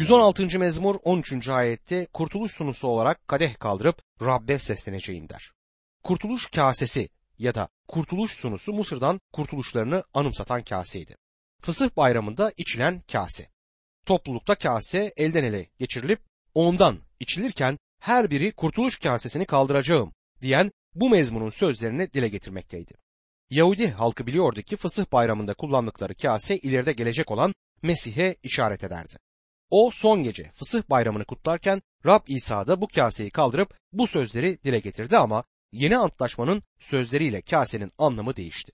116. mezmur 13. ayette kurtuluş sunusu olarak kadeh kaldırıp Rabbe sesleneceğim der. Kurtuluş kasesi ya da kurtuluş sunusu Mısır'dan kurtuluşlarını anımsatan kaseydi. Fısıh bayramında içilen kase. Toplulukta kase elden ele geçirilip ondan içilirken her biri kurtuluş kasesini kaldıracağım diyen bu mezmunun sözlerini dile getirmekteydi. Yahudi halkı biliyordu ki fısıh bayramında kullandıkları kase ileride gelecek olan Mesih'e işaret ederdi. O son gece fısıh bayramını kutlarken Rab İsa da bu kaseyi kaldırıp bu sözleri dile getirdi ama yeni antlaşmanın sözleriyle kasenin anlamı değişti.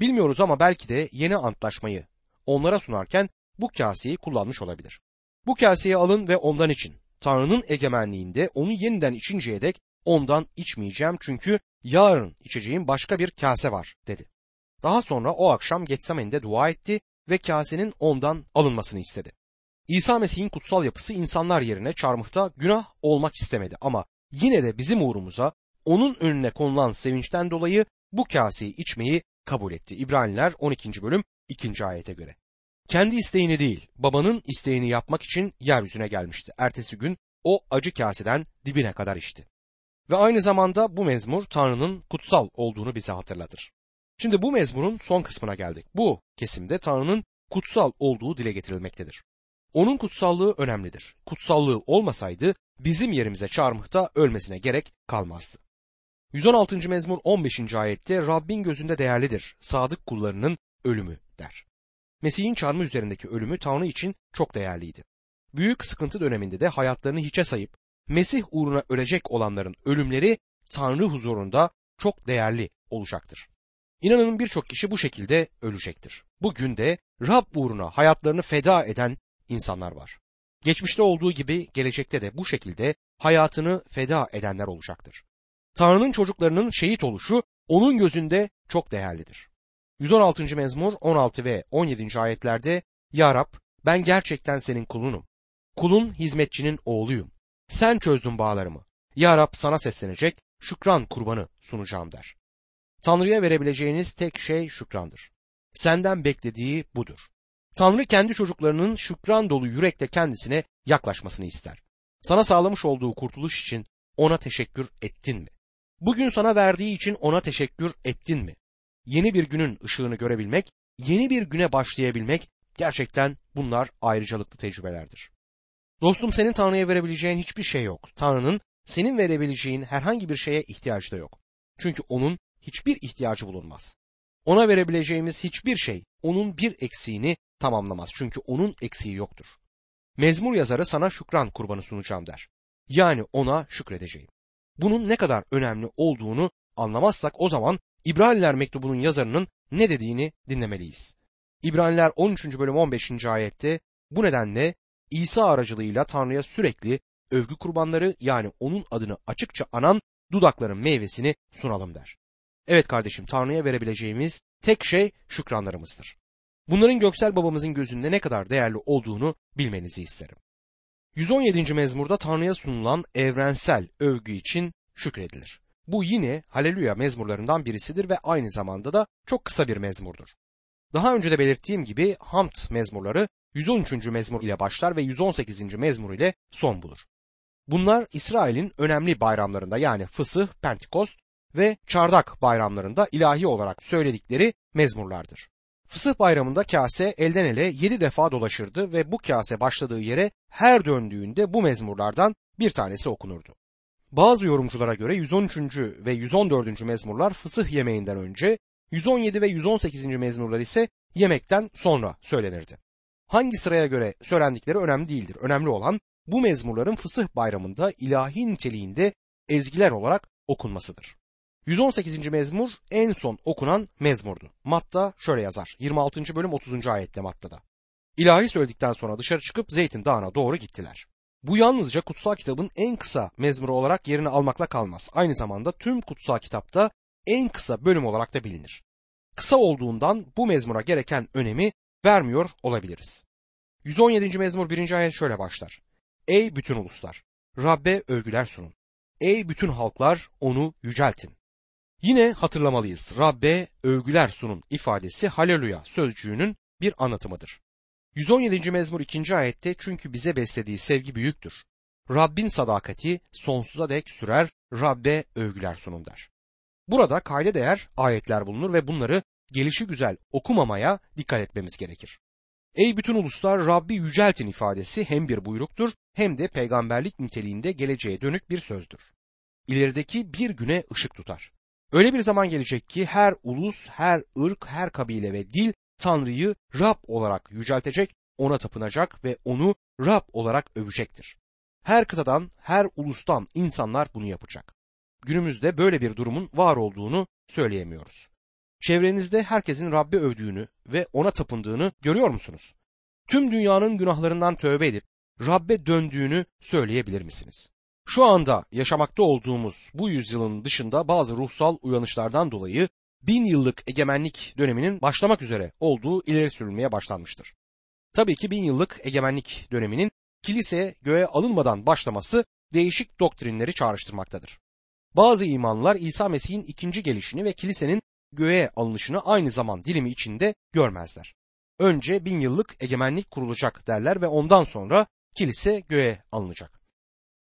Bilmiyoruz ama belki de yeni antlaşmayı onlara sunarken bu kaseyi kullanmış olabilir. Bu kaseyi alın ve ondan için. Tanrı'nın egemenliğinde onu yeniden içinceye dek ondan içmeyeceğim çünkü yarın içeceğim başka bir kase var dedi. Daha sonra o akşam Getsemen'de dua etti ve kasenin ondan alınmasını istedi. İsa Mesih'in kutsal yapısı insanlar yerine çarmıhta günah olmak istemedi ama yine de bizim uğrumuza onun önüne konulan sevinçten dolayı bu kaseyi içmeyi kabul etti. İbraniler 12. bölüm 2. ayete göre. Kendi isteğini değil, babanın isteğini yapmak için yeryüzüne gelmişti. Ertesi gün o acı kaseden dibine kadar içti. Ve aynı zamanda bu mezmur Tanrı'nın kutsal olduğunu bize hatırlatır. Şimdi bu mezmurun son kısmına geldik. Bu kesimde Tanrı'nın kutsal olduğu dile getirilmektedir. Onun kutsallığı önemlidir. Kutsallığı olmasaydı bizim yerimize çarmıhta ölmesine gerek kalmazdı. 116. mezmur 15. ayette Rabbin gözünde değerlidir, sadık kullarının ölümü der. Mesih'in çarmıh üzerindeki ölümü Tanrı için çok değerliydi. Büyük sıkıntı döneminde de hayatlarını hiçe sayıp Mesih uğruna ölecek olanların ölümleri Tanrı huzurunda çok değerli olacaktır. İnanın birçok kişi bu şekilde ölecektir. Bugün de Rab uğruna hayatlarını feda eden insanlar var. Geçmişte olduğu gibi gelecekte de bu şekilde hayatını feda edenler olacaktır. Tanrı'nın çocuklarının şehit oluşu onun gözünde çok değerlidir. 116. mezmur 16 ve 17. ayetlerde Ya Rab ben gerçekten senin kulunum. Kulun hizmetçinin oğluyum. Sen çözdün bağlarımı. Ya Rab sana seslenecek, şükran kurbanı sunacağım der. Tanrı'ya verebileceğiniz tek şey şükrandır. Senden beklediği budur. Tanrı kendi çocuklarının şükran dolu yürekle kendisine yaklaşmasını ister. Sana sağlamış olduğu kurtuluş için ona teşekkür ettin mi? Bugün sana verdiği için ona teşekkür ettin mi? Yeni bir günün ışığını görebilmek, yeni bir güne başlayabilmek gerçekten bunlar ayrıcalıklı tecrübelerdir. Dostum senin Tanrı'ya verebileceğin hiçbir şey yok. Tanrı'nın senin verebileceğin herhangi bir şeye ihtiyacı da yok. Çünkü onun hiçbir ihtiyacı bulunmaz. Ona verebileceğimiz hiçbir şey onun bir eksiğini tamamlamaz. Çünkü onun eksiği yoktur. Mezmur yazarı sana şükran kurbanı sunacağım der. Yani ona şükredeceğim. Bunun ne kadar önemli olduğunu anlamazsak o zaman İbraniler mektubunun yazarının ne dediğini dinlemeliyiz. İbraniler 13. bölüm 15. ayette bu nedenle İsa aracılığıyla Tanrı'ya sürekli övgü kurbanları yani onun adını açıkça anan dudakların meyvesini sunalım der. Evet kardeşim Tanrı'ya verebileceğimiz tek şey şükranlarımızdır. Bunların göksel babamızın gözünde ne kadar değerli olduğunu bilmenizi isterim. 117. mezmurda Tanrı'ya sunulan evrensel övgü için şükredilir. Bu yine Haleluya mezmurlarından birisidir ve aynı zamanda da çok kısa bir mezmurdur. Daha önce de belirttiğim gibi Hamd mezmurları 113. mezmur ile başlar ve 118. mezmur ile son bulur. Bunlar İsrail'in önemli bayramlarında yani Fısıh, Pentikost ve Çardak bayramlarında ilahi olarak söyledikleri mezmurlardır. Fısıh bayramında kase elden ele yedi defa dolaşırdı ve bu kase başladığı yere her döndüğünde bu mezmurlardan bir tanesi okunurdu. Bazı yorumculara göre 113. ve 114. mezmurlar fısıh yemeğinden önce, 117 ve 118. mezmurlar ise yemekten sonra söylenirdi. Hangi sıraya göre söylendikleri önemli değildir. Önemli olan bu mezmurların fısıh bayramında ilahi niteliğinde ezgiler olarak okunmasıdır. 118. mezmur en son okunan mezmurdu. Matta şöyle yazar. 26. bölüm 30. ayette Matta'da. İlahi söyledikten sonra dışarı çıkıp Zeytin Dağı'na doğru gittiler. Bu yalnızca kutsal kitabın en kısa mezmuru olarak yerini almakla kalmaz. Aynı zamanda tüm kutsal kitapta en kısa bölüm olarak da bilinir. Kısa olduğundan bu mezmura gereken önemi vermiyor olabiliriz. 117. mezmur 1. ayet şöyle başlar. Ey bütün uluslar! Rabbe övgüler sunun. Ey bütün halklar onu yüceltin. Yine hatırlamalıyız. Rabbe övgüler sunun ifadesi haleluya sözcüğünün bir anlatımıdır. 117. mezmur 2. ayette çünkü bize beslediği sevgi büyüktür. Rabbin sadakati sonsuza dek sürer, Rabbe övgüler sunun der. Burada kayda değer ayetler bulunur ve bunları gelişi güzel okumamaya dikkat etmemiz gerekir. Ey bütün uluslar Rabbi yüceltin ifadesi hem bir buyruktur hem de peygamberlik niteliğinde geleceğe dönük bir sözdür. İlerideki bir güne ışık tutar. Öyle bir zaman gelecek ki her ulus, her ırk, her kabile ve dil Tanrı'yı Rab olarak yüceltecek, ona tapınacak ve onu Rab olarak övecektir. Her kıtadan, her ulustan insanlar bunu yapacak. Günümüzde böyle bir durumun var olduğunu söyleyemiyoruz. Çevrenizde herkesin Rabbi övdüğünü ve ona tapındığını görüyor musunuz? Tüm dünyanın günahlarından tövbe edip Rabbe döndüğünü söyleyebilir misiniz? Şu anda yaşamakta olduğumuz bu yüzyılın dışında bazı ruhsal uyanışlardan dolayı bin yıllık egemenlik döneminin başlamak üzere olduğu ileri sürülmeye başlanmıştır. Tabii ki bin yıllık egemenlik döneminin kilise göğe alınmadan başlaması değişik doktrinleri çağrıştırmaktadır. Bazı imanlar İsa Mesih'in ikinci gelişini ve kilisenin göğe alınışını aynı zaman dilimi içinde görmezler. Önce bin yıllık egemenlik kurulacak derler ve ondan sonra kilise göğe alınacak.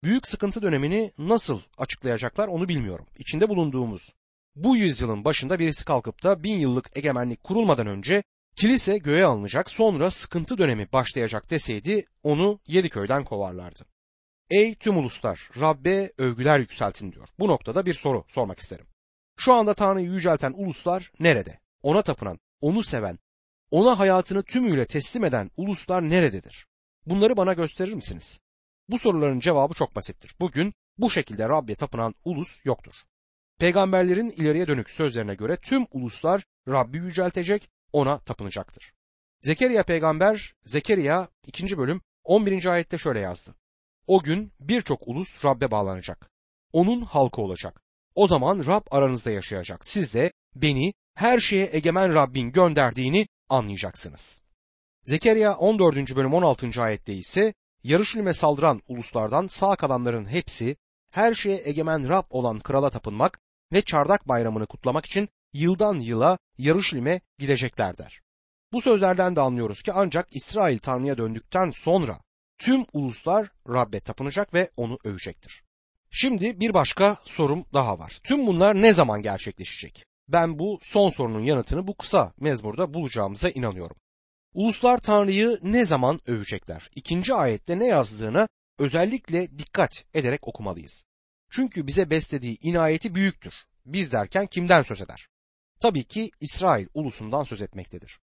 Büyük sıkıntı dönemini nasıl açıklayacaklar onu bilmiyorum. İçinde bulunduğumuz bu yüzyılın başında birisi kalkıp da bin yıllık egemenlik kurulmadan önce kilise göğe alınacak sonra sıkıntı dönemi başlayacak deseydi onu yedi köyden kovarlardı. Ey tüm uluslar Rabbe övgüler yükseltin diyor. Bu noktada bir soru sormak isterim. Şu anda Tanrı'yı yücelten uluslar nerede? Ona tapınan, onu seven, ona hayatını tümüyle teslim eden uluslar nerededir? Bunları bana gösterir misiniz? Bu soruların cevabı çok basittir. Bugün bu şekilde Rabbe tapınan ulus yoktur. Peygamberlerin ileriye dönük sözlerine göre tüm uluslar Rabbi yüceltecek, ona tapınacaktır. Zekeriya peygamber, Zekeriya 2. bölüm 11. ayette şöyle yazdı. O gün birçok ulus Rab'be bağlanacak. Onun halkı olacak. O zaman Rab aranızda yaşayacak. Siz de beni her şeye egemen Rabbin gönderdiğini anlayacaksınız. Zekeriya 14. bölüm 16. ayette ise Yarışülme saldıran uluslardan sağ kalanların hepsi her şeye egemen Rab olan krala tapınmak ve çardak bayramını kutlamak için yıldan yıla Yarışlim'e gidecekler der. Bu sözlerden de anlıyoruz ki ancak İsrail Tanrı'ya döndükten sonra tüm uluslar Rab'be tapınacak ve onu övecektir. Şimdi bir başka sorum daha var. Tüm bunlar ne zaman gerçekleşecek? Ben bu son sorunun yanıtını bu kısa mezmurda bulacağımıza inanıyorum. Uluslar Tanrı'yı ne zaman övecekler? İkinci ayette ne yazdığına özellikle dikkat ederek okumalıyız. Çünkü bize beslediği inayeti büyüktür. Biz derken kimden söz eder? Tabii ki İsrail ulusundan söz etmektedir.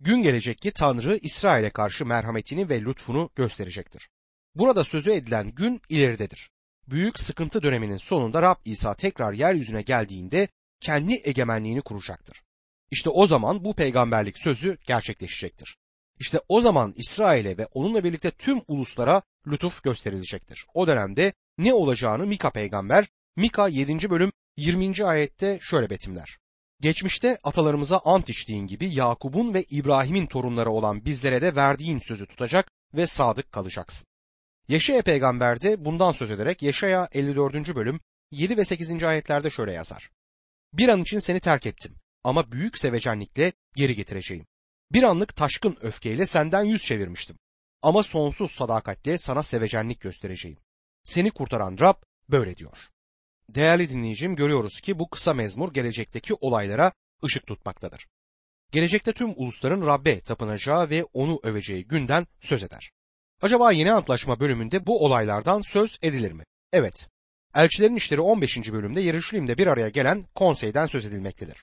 Gün gelecek ki Tanrı İsrail'e karşı merhametini ve lütfunu gösterecektir. Burada sözü edilen gün ileridedir. Büyük sıkıntı döneminin sonunda Rab İsa tekrar yeryüzüne geldiğinde kendi egemenliğini kuracaktır. İşte o zaman bu peygamberlik sözü gerçekleşecektir. İşte o zaman İsrail'e ve onunla birlikte tüm uluslara lütuf gösterilecektir. O dönemde ne olacağını Mika peygamber Mika 7. bölüm 20. ayette şöyle betimler. Geçmişte atalarımıza ant içtiğin gibi Yakub'un ve İbrahim'in torunları olan bizlere de verdiğin sözü tutacak ve sadık kalacaksın. Yeşaya peygamber de bundan söz ederek Yeşaya 54. bölüm 7 ve 8. ayetlerde şöyle yazar. Bir an için seni terk ettim ama büyük sevecenlikle geri getireceğim. Bir anlık taşkın öfkeyle senden yüz çevirmiştim. Ama sonsuz sadakatle sana sevecenlik göstereceğim. Seni kurtaran Rab böyle diyor. Değerli dinleyicim görüyoruz ki bu kısa mezmur gelecekteki olaylara ışık tutmaktadır. Gelecekte tüm ulusların Rabbe tapınacağı ve onu öveceği günden söz eder. Acaba yeni antlaşma bölümünde bu olaylardan söz edilir mi? Evet. Elçilerin İşleri 15. bölümde Yeruşalim'de bir araya gelen konseyden söz edilmektedir.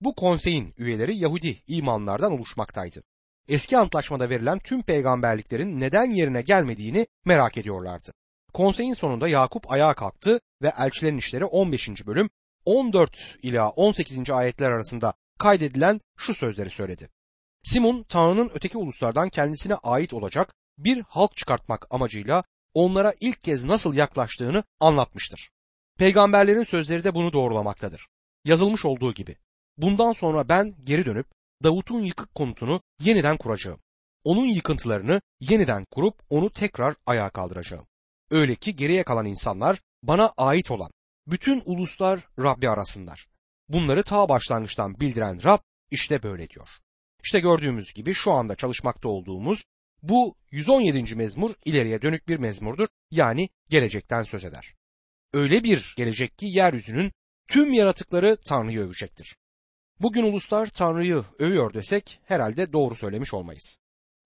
Bu konseyin üyeleri Yahudi imanlardan oluşmaktaydı. Eski antlaşmada verilen tüm peygamberliklerin neden yerine gelmediğini merak ediyorlardı. Konseyin sonunda Yakup ayağa kalktı ve elçilerin işleri 15. bölüm 14 ila 18. ayetler arasında kaydedilen şu sözleri söyledi. Simon Tanrı'nın öteki uluslardan kendisine ait olacak bir halk çıkartmak amacıyla onlara ilk kez nasıl yaklaştığını anlatmıştır. Peygamberlerin sözleri de bunu doğrulamaktadır. Yazılmış olduğu gibi. Bundan sonra ben geri dönüp Davut'un yıkık konutunu yeniden kuracağım. Onun yıkıntılarını yeniden kurup onu tekrar ayağa kaldıracağım. Öyle ki geriye kalan insanlar bana ait olan bütün uluslar Rabbi arasınlar. Bunları ta başlangıçtan bildiren Rab işte böyle diyor. İşte gördüğümüz gibi şu anda çalışmakta olduğumuz bu 117. mezmur ileriye dönük bir mezmurdur. Yani gelecekten söz eder. Öyle bir gelecek ki yeryüzünün tüm yaratıkları Tanrı'yı övecektir. Bugün uluslar Tanrı'yı övüyor desek herhalde doğru söylemiş olmayız.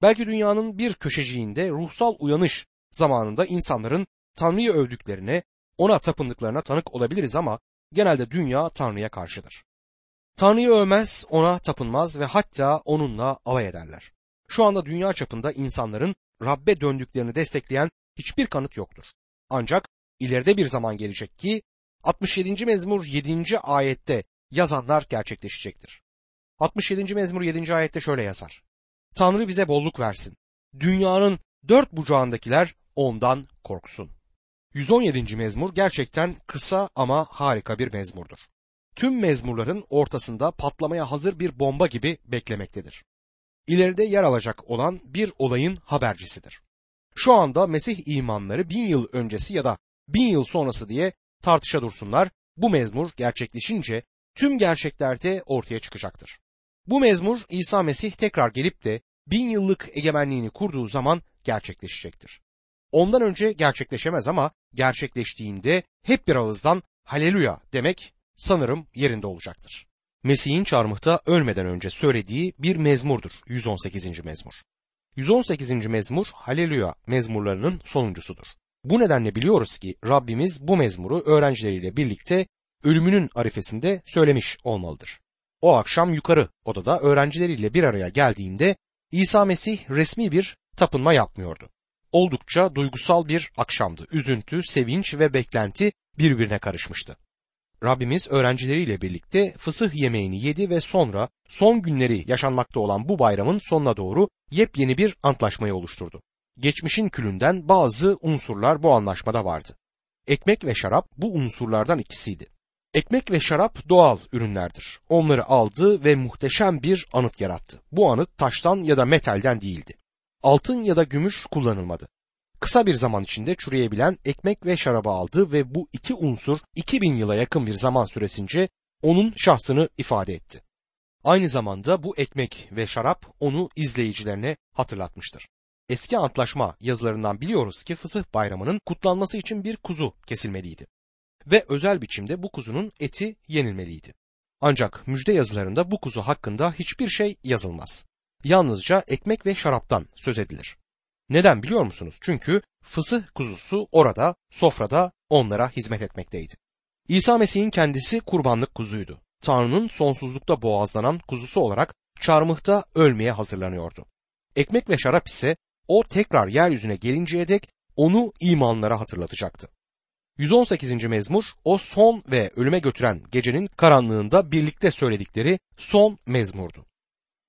Belki dünyanın bir köşeciğinde ruhsal uyanış zamanında insanların Tanrı'yı övdüklerine, ona tapındıklarına tanık olabiliriz ama genelde dünya Tanrı'ya karşıdır. Tanrı'yı övmez, ona tapınmaz ve hatta onunla alay ederler. Şu anda dünya çapında insanların Rabbe döndüklerini destekleyen hiçbir kanıt yoktur. Ancak ileride bir zaman gelecek ki 67. mezmur 7. ayette yazanlar gerçekleşecektir. 67. mezmur 7. ayette şöyle yazar. Tanrı bize bolluk versin. Dünyanın dört bucağındakiler ondan korksun. 117. mezmur gerçekten kısa ama harika bir mezmurdur. Tüm mezmurların ortasında patlamaya hazır bir bomba gibi beklemektedir. İleride yer alacak olan bir olayın habercisidir. Şu anda Mesih imanları bin yıl öncesi ya da bin yıl sonrası diye tartışa dursunlar. Bu mezmur gerçekleşince tüm gerçekler de ortaya çıkacaktır. Bu mezmur İsa Mesih tekrar gelip de bin yıllık egemenliğini kurduğu zaman gerçekleşecektir. Ondan önce gerçekleşemez ama gerçekleştiğinde hep bir ağızdan haleluya demek sanırım yerinde olacaktır. Mesih'in çarmıhta ölmeden önce söylediği bir mezmurdur 118. mezmur. 118. mezmur haleluya mezmurlarının sonuncusudur. Bu nedenle biliyoruz ki Rabbimiz bu mezmuru öğrencileriyle birlikte ölümünün arifesinde söylemiş olmalıdır. O akşam yukarı odada öğrencileriyle bir araya geldiğinde İsa Mesih resmi bir tapınma yapmıyordu. Oldukça duygusal bir akşamdı. Üzüntü, sevinç ve beklenti birbirine karışmıştı. Rabbimiz öğrencileriyle birlikte fısıh yemeğini yedi ve sonra son günleri yaşanmakta olan bu bayramın sonuna doğru yepyeni bir antlaşmayı oluşturdu. Geçmişin külünden bazı unsurlar bu anlaşmada vardı. Ekmek ve şarap bu unsurlardan ikisiydi. Ekmek ve şarap doğal ürünlerdir. Onları aldı ve muhteşem bir anıt yarattı. Bu anıt taştan ya da metalden değildi. Altın ya da gümüş kullanılmadı. Kısa bir zaman içinde çürüyebilen ekmek ve şarabı aldı ve bu iki unsur 2000 yıla yakın bir zaman süresince onun şahsını ifade etti. Aynı zamanda bu ekmek ve şarap onu izleyicilerine hatırlatmıştır. Eski antlaşma yazılarından biliyoruz ki Fısıh Bayramı'nın kutlanması için bir kuzu kesilmeliydi ve özel biçimde bu kuzunun eti yenilmeliydi. Ancak müjde yazılarında bu kuzu hakkında hiçbir şey yazılmaz. Yalnızca ekmek ve şaraptan söz edilir. Neden biliyor musunuz? Çünkü fısıh kuzusu orada, sofrada onlara hizmet etmekteydi. İsa Mesih'in kendisi kurbanlık kuzuydu. Tanrı'nın sonsuzlukta boğazlanan kuzusu olarak çarmıhta ölmeye hazırlanıyordu. Ekmek ve şarap ise o tekrar yeryüzüne gelinceye dek onu imanlara hatırlatacaktı. 118. mezmur o son ve ölüme götüren gecenin karanlığında birlikte söyledikleri son mezmurdu.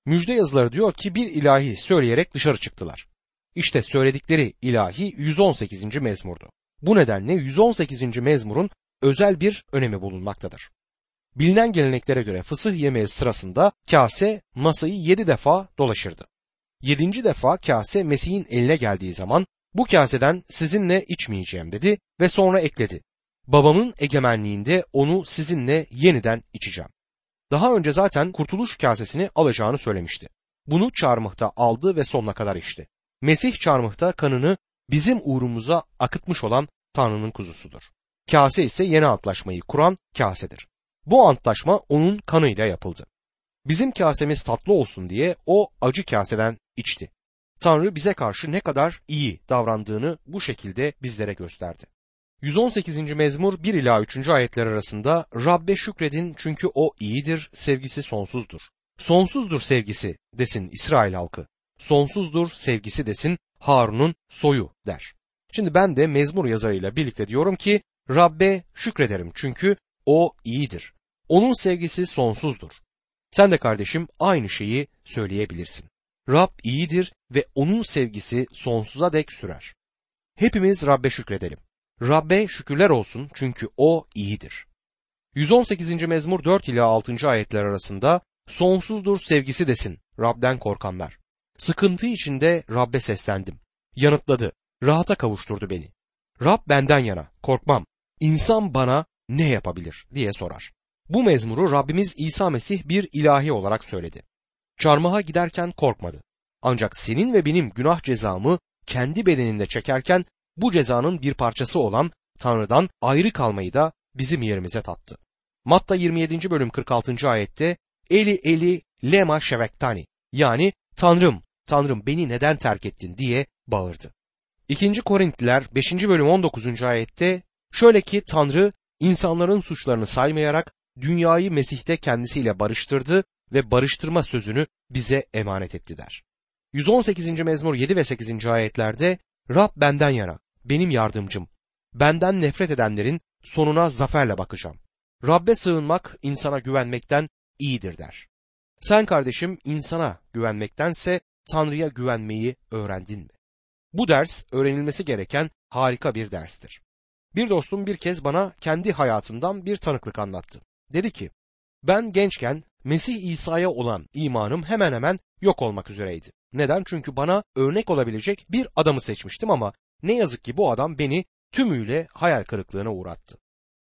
Müjde yazıları diyor ki bir ilahi söyleyerek dışarı çıktılar. İşte söyledikleri ilahi 118. mezmurdu. Bu nedenle 118. mezmurun özel bir önemi bulunmaktadır. Bilinen geleneklere göre fısıh yemeği sırasında kase masayı yedi defa dolaşırdı. Yedinci defa kase Mesih'in eline geldiği zaman bu kaseden sizinle içmeyeceğim dedi ve sonra ekledi. Babamın egemenliğinde onu sizinle yeniden içeceğim. Daha önce zaten kurtuluş kasesini alacağını söylemişti. Bunu çarmıhta aldı ve sonuna kadar içti. Mesih çarmıhta kanını bizim uğrumuza akıtmış olan Tanrı'nın kuzusudur. Kase ise yeni antlaşmayı kuran kasedir. Bu antlaşma onun kanıyla yapıldı. Bizim kasemiz tatlı olsun diye o acı kaseden içti. Tanrı bize karşı ne kadar iyi davrandığını bu şekilde bizlere gösterdi. 118. mezmur 1 ila 3. ayetler arasında Rabbe şükredin çünkü o iyidir, sevgisi sonsuzdur. Sonsuzdur sevgisi desin İsrail halkı. Sonsuzdur sevgisi desin Harun'un soyu der. Şimdi ben de mezmur yazarıyla birlikte diyorum ki Rabbe şükrederim çünkü o iyidir. Onun sevgisi sonsuzdur. Sen de kardeşim aynı şeyi söyleyebilirsin. Rab iyidir ve onun sevgisi sonsuza dek sürer. Hepimiz Rabbe şükredelim. Rabbe şükürler olsun çünkü o iyidir. 118. mezmur 4 ila 6. ayetler arasında sonsuzdur sevgisi desin Rab'den korkanlar. Sıkıntı içinde Rab'be seslendim. Yanıtladı, rahata kavuşturdu beni. Rab benden yana, korkmam. İnsan bana ne yapabilir diye sorar. Bu mezmuru Rabbimiz İsa Mesih bir ilahi olarak söyledi. Çarmıha giderken korkmadı. Ancak senin ve benim günah cezamı kendi bedeninde çekerken bu cezanın bir parçası olan Tanrı'dan ayrı kalmayı da bizim yerimize tattı. Matta 27. bölüm 46. ayette Eli Eli lema şevektani yani Tanrım, Tanrım beni neden terk ettin diye bağırdı. 2. Korintliler 5. bölüm 19. ayette şöyle ki Tanrı insanların suçlarını saymayarak dünyayı Mesih'te kendisiyle barıştırdı ve barıştırma sözünü bize emanet etti der. 118. mezmur 7 ve 8. ayetlerde Rab benden yana, benim yardımcım. Benden nefret edenlerin sonuna zaferle bakacağım. Rabbe sığınmak insana güvenmekten iyidir der. Sen kardeşim insana güvenmektense Tanrı'ya güvenmeyi öğrendin mi? Bu ders öğrenilmesi gereken harika bir derstir. Bir dostum bir kez bana kendi hayatından bir tanıklık anlattı. Dedi ki, ben gençken Mesih İsa'ya olan imanım hemen hemen yok olmak üzereydi. Neden? Çünkü bana örnek olabilecek bir adamı seçmiştim ama ne yazık ki bu adam beni tümüyle hayal kırıklığına uğrattı.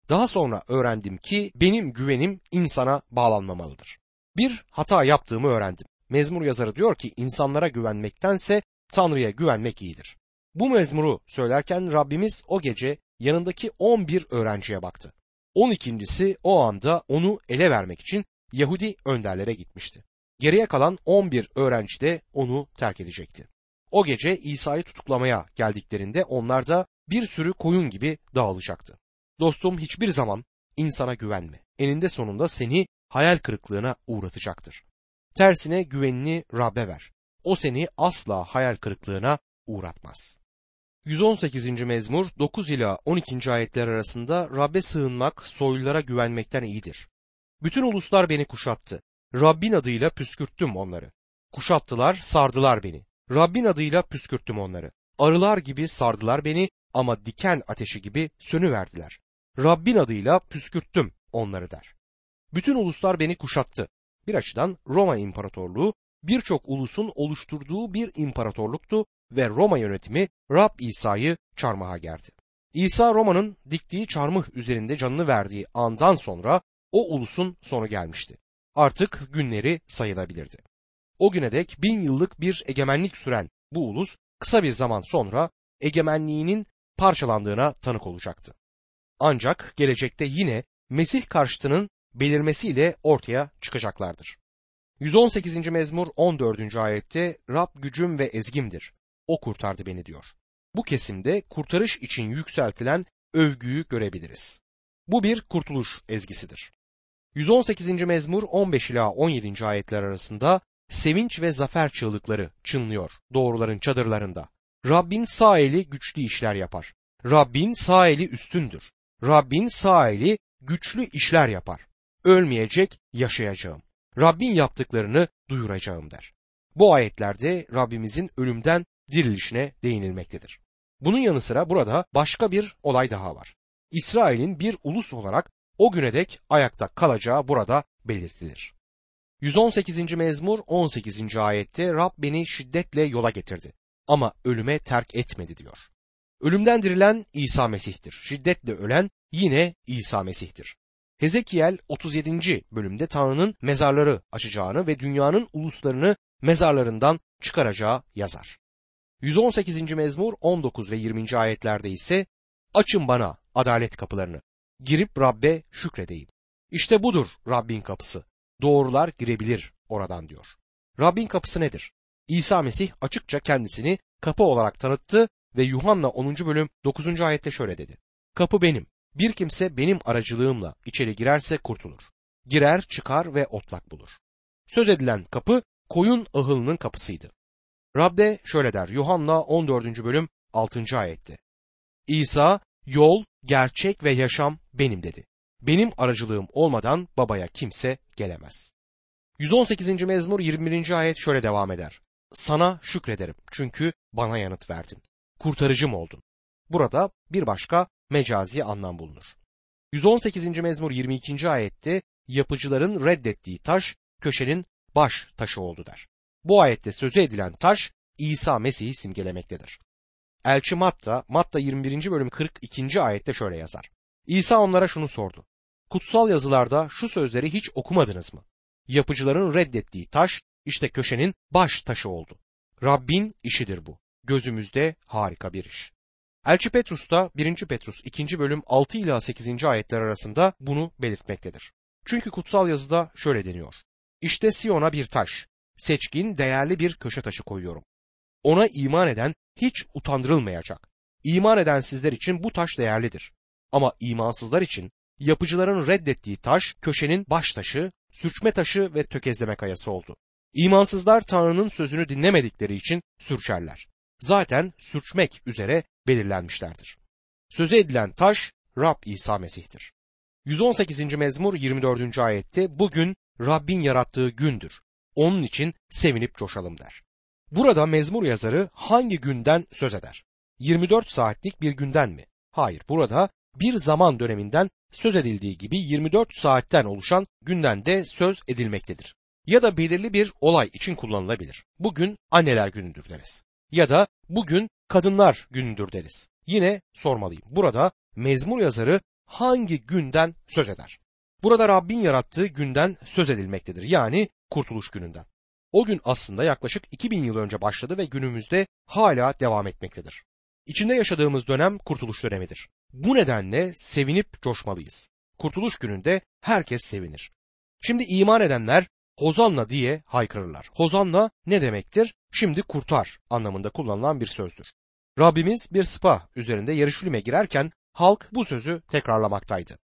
Daha sonra öğrendim ki benim güvenim insana bağlanmamalıdır. Bir hata yaptığımı öğrendim. Mezmur yazarı diyor ki insanlara güvenmektense Tanrı'ya güvenmek iyidir. Bu mezmuru söylerken Rabbimiz o gece yanındaki 11 öğrenciye baktı. 12.si o anda onu ele vermek için Yahudi önderlere gitmişti. Geriye kalan 11 öğrenci de onu terk edecekti. O gece İsa'yı tutuklamaya geldiklerinde onlar da bir sürü koyun gibi dağılacaktı. Dostum hiçbir zaman insana güvenme. Eninde sonunda seni hayal kırıklığına uğratacaktır. Tersine güvenini Rab'be ver. O seni asla hayal kırıklığına uğratmaz. 118. mezmur 9 ila 12. ayetler arasında Rab'be sığınmak soylulara güvenmekten iyidir. Bütün uluslar beni kuşattı. Rabbin adıyla püskürttüm onları. Kuşattılar, sardılar beni. Rabbin adıyla püskürttüm onları. Arılar gibi sardılar beni ama diken ateşi gibi sönüverdiler. Rabbin adıyla püskürttüm onları der. Bütün uluslar beni kuşattı. Bir açıdan Roma İmparatorluğu birçok ulusun oluşturduğu bir imparatorluktu ve Roma yönetimi Rab İsa'yı çarmıha gerdi. İsa Roma'nın diktiği çarmıh üzerinde canını verdiği andan sonra o ulusun sonu gelmişti. Artık günleri sayılabilirdi. O güne dek bin yıllık bir egemenlik süren bu ulus kısa bir zaman sonra egemenliğinin parçalandığına tanık olacaktı. Ancak gelecekte yine Mesih karşıtının belirmesiyle ortaya çıkacaklardır. 118. mezmur 14. ayette Rab gücüm ve ezgimdir. O kurtardı beni diyor. Bu kesimde kurtarış için yükseltilen övgüyü görebiliriz. Bu bir kurtuluş ezgisidir. 118. mezmur 15 ila 17. ayetler arasında sevinç ve zafer çığlıkları çınlıyor doğruların çadırlarında. Rabbin sağ eli güçlü işler yapar. Rabbin sağ eli üstündür. Rabbin sağ eli güçlü işler yapar. Ölmeyecek, yaşayacağım. Rabbin yaptıklarını duyuracağım der. Bu ayetlerde Rabbimizin ölümden dirilişine değinilmektedir. Bunun yanı sıra burada başka bir olay daha var. İsrail'in bir ulus olarak o güne dek ayakta kalacağı burada belirtilir. 118. mezmur 18. ayette Rab beni şiddetle yola getirdi ama ölüme terk etmedi diyor. Ölümden dirilen İsa Mesih'tir. Şiddetle ölen yine İsa Mesih'tir. Hezekiel 37. bölümde Tanrı'nın mezarları açacağını ve dünyanın uluslarını mezarlarından çıkaracağı yazar. 118. mezmur 19 ve 20. ayetlerde ise açın bana adalet kapılarını girip Rabbe şükredeyim. İşte budur Rabbin kapısı. Doğrular girebilir oradan diyor. Rabbin kapısı nedir? İsa Mesih açıkça kendisini kapı olarak tanıttı ve Yuhanna 10. bölüm 9. ayette şöyle dedi. Kapı benim. Bir kimse benim aracılığımla içeri girerse kurtulur. Girer, çıkar ve otlak bulur. Söz edilen kapı koyun ahılının kapısıydı. Rabbe şöyle der Yuhanna 14. bölüm 6. ayette. İsa yol, gerçek ve yaşam benim dedi. Benim aracılığım olmadan babaya kimse gelemez. 118. mezmur 21. ayet şöyle devam eder. Sana şükrederim çünkü bana yanıt verdin. Kurtarıcım oldun. Burada bir başka mecazi anlam bulunur. 118. mezmur 22. ayette yapıcıların reddettiği taş köşenin baş taşı oldu der. Bu ayette sözü edilen taş İsa Mesih'i simgelemektedir. Elçi Matta, Matta 21. bölüm 42. ayette şöyle yazar. İsa onlara şunu sordu. Kutsal yazılarda şu sözleri hiç okumadınız mı? Yapıcıların reddettiği taş İşte köşenin baş taşı oldu. Rabbin işidir bu. Gözümüzde harika bir iş. Elçi Petrus da 1. Petrus 2. bölüm 6 ila 8. ayetler arasında bunu belirtmektedir. Çünkü kutsal yazıda şöyle deniyor. İşte Siyon'a bir taş, seçkin, değerli bir köşe taşı koyuyorum. Ona iman eden hiç utandırılmayacak. İman eden sizler için bu taş değerlidir. Ama imansızlar için yapıcıların reddettiği taş köşenin baş taşı, sürçme taşı ve tökezleme kayası oldu. İmansızlar Tanrı'nın sözünü dinlemedikleri için sürçerler. Zaten sürçmek üzere belirlenmişlerdir. Söze edilen taş Rab İsa Mesih'tir. 118. mezmur 24. ayette bugün Rabbin yarattığı gündür. Onun için sevinip coşalım der. Burada mezmur yazarı hangi günden söz eder? 24 saatlik bir günden mi? Hayır, burada bir zaman döneminden söz edildiği gibi 24 saatten oluşan günden de söz edilmektedir. Ya da belirli bir olay için kullanılabilir. Bugün anneler günüdür deriz. Ya da bugün kadınlar günüdür deriz. Yine sormalıyım. Burada mezmur yazarı hangi günden söz eder? Burada Rabbin yarattığı günden söz edilmektedir. Yani kurtuluş gününden. O gün aslında yaklaşık 2000 yıl önce başladı ve günümüzde hala devam etmektedir. İçinde yaşadığımız dönem kurtuluş dönemidir. Bu nedenle sevinip coşmalıyız. Kurtuluş gününde herkes sevinir. Şimdi iman edenler Hozanna diye haykırırlar. Hozanna ne demektir? Şimdi kurtar anlamında kullanılan bir sözdür. Rabbimiz bir spa üzerinde Yeruşalim'e girerken halk bu sözü tekrarlamaktaydı.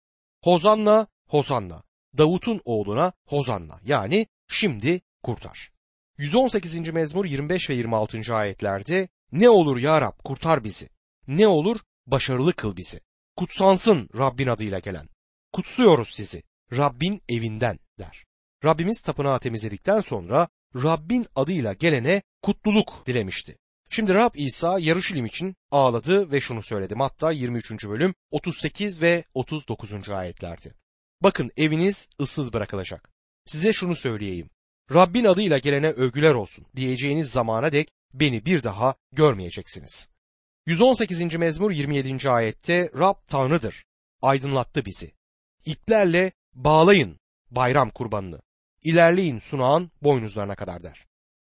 Hozanna, Hozanna, Davut'un oğluna Hozanna yani şimdi kurtar. 118. mezmur 25 ve 26. ayetlerde ne olur ya Rab kurtar bizi. Ne olur başarılı kıl bizi. Kutsansın Rabbin adıyla gelen. Kutsuyoruz sizi Rabbin evinden der. Rabbimiz tapınağı temizledikten sonra Rabbin adıyla gelene kutluluk dilemişti. Şimdi Rab İsa Yarışilim için ağladı ve şunu söyledi. Matta 23. bölüm 38 ve 39. ayetlerdi. Bakın eviniz ıssız bırakılacak. Size şunu söyleyeyim. Rabbin adıyla gelene övgüler olsun diyeceğiniz zamana dek beni bir daha görmeyeceksiniz. 118. mezmur 27. ayette Rab Tanrı'dır. Aydınlattı bizi. İplerle bağlayın bayram kurbanını. İlerleyin sunağın boynuzlarına kadar der.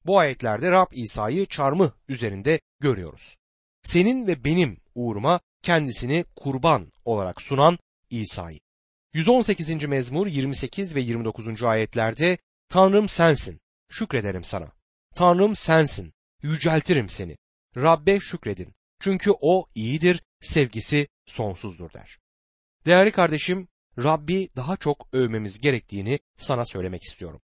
Bu ayetlerde Rab İsa'yı çarmıh üzerinde görüyoruz. Senin ve benim uğruma kendisini kurban olarak sunan İsa'yı. 118. mezmur 28 ve 29. ayetlerde Tanrım sensin, şükrederim sana. Tanrım sensin, yüceltirim seni. Rabbe şükredin, çünkü o iyidir, sevgisi sonsuzdur der. Değerli kardeşim, Rabbi daha çok övmemiz gerektiğini sana söylemek istiyorum.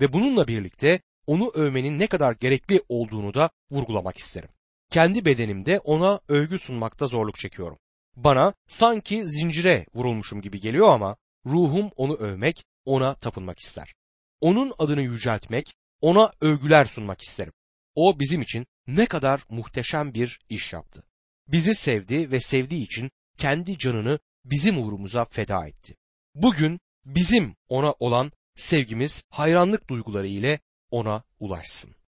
Ve bununla birlikte onu övmenin ne kadar gerekli olduğunu da vurgulamak isterim. Kendi bedenimde ona övgü sunmakta zorluk çekiyorum. Bana sanki zincire vurulmuşum gibi geliyor ama ruhum onu övmek, ona tapınmak ister. Onun adını yüceltmek, ona övgüler sunmak isterim. O bizim için ne kadar muhteşem bir iş yaptı. Bizi sevdi ve sevdiği için kendi canını bizim uğrumuza feda etti. Bugün bizim ona olan sevgimiz hayranlık duyguları ile ona ulaşsın.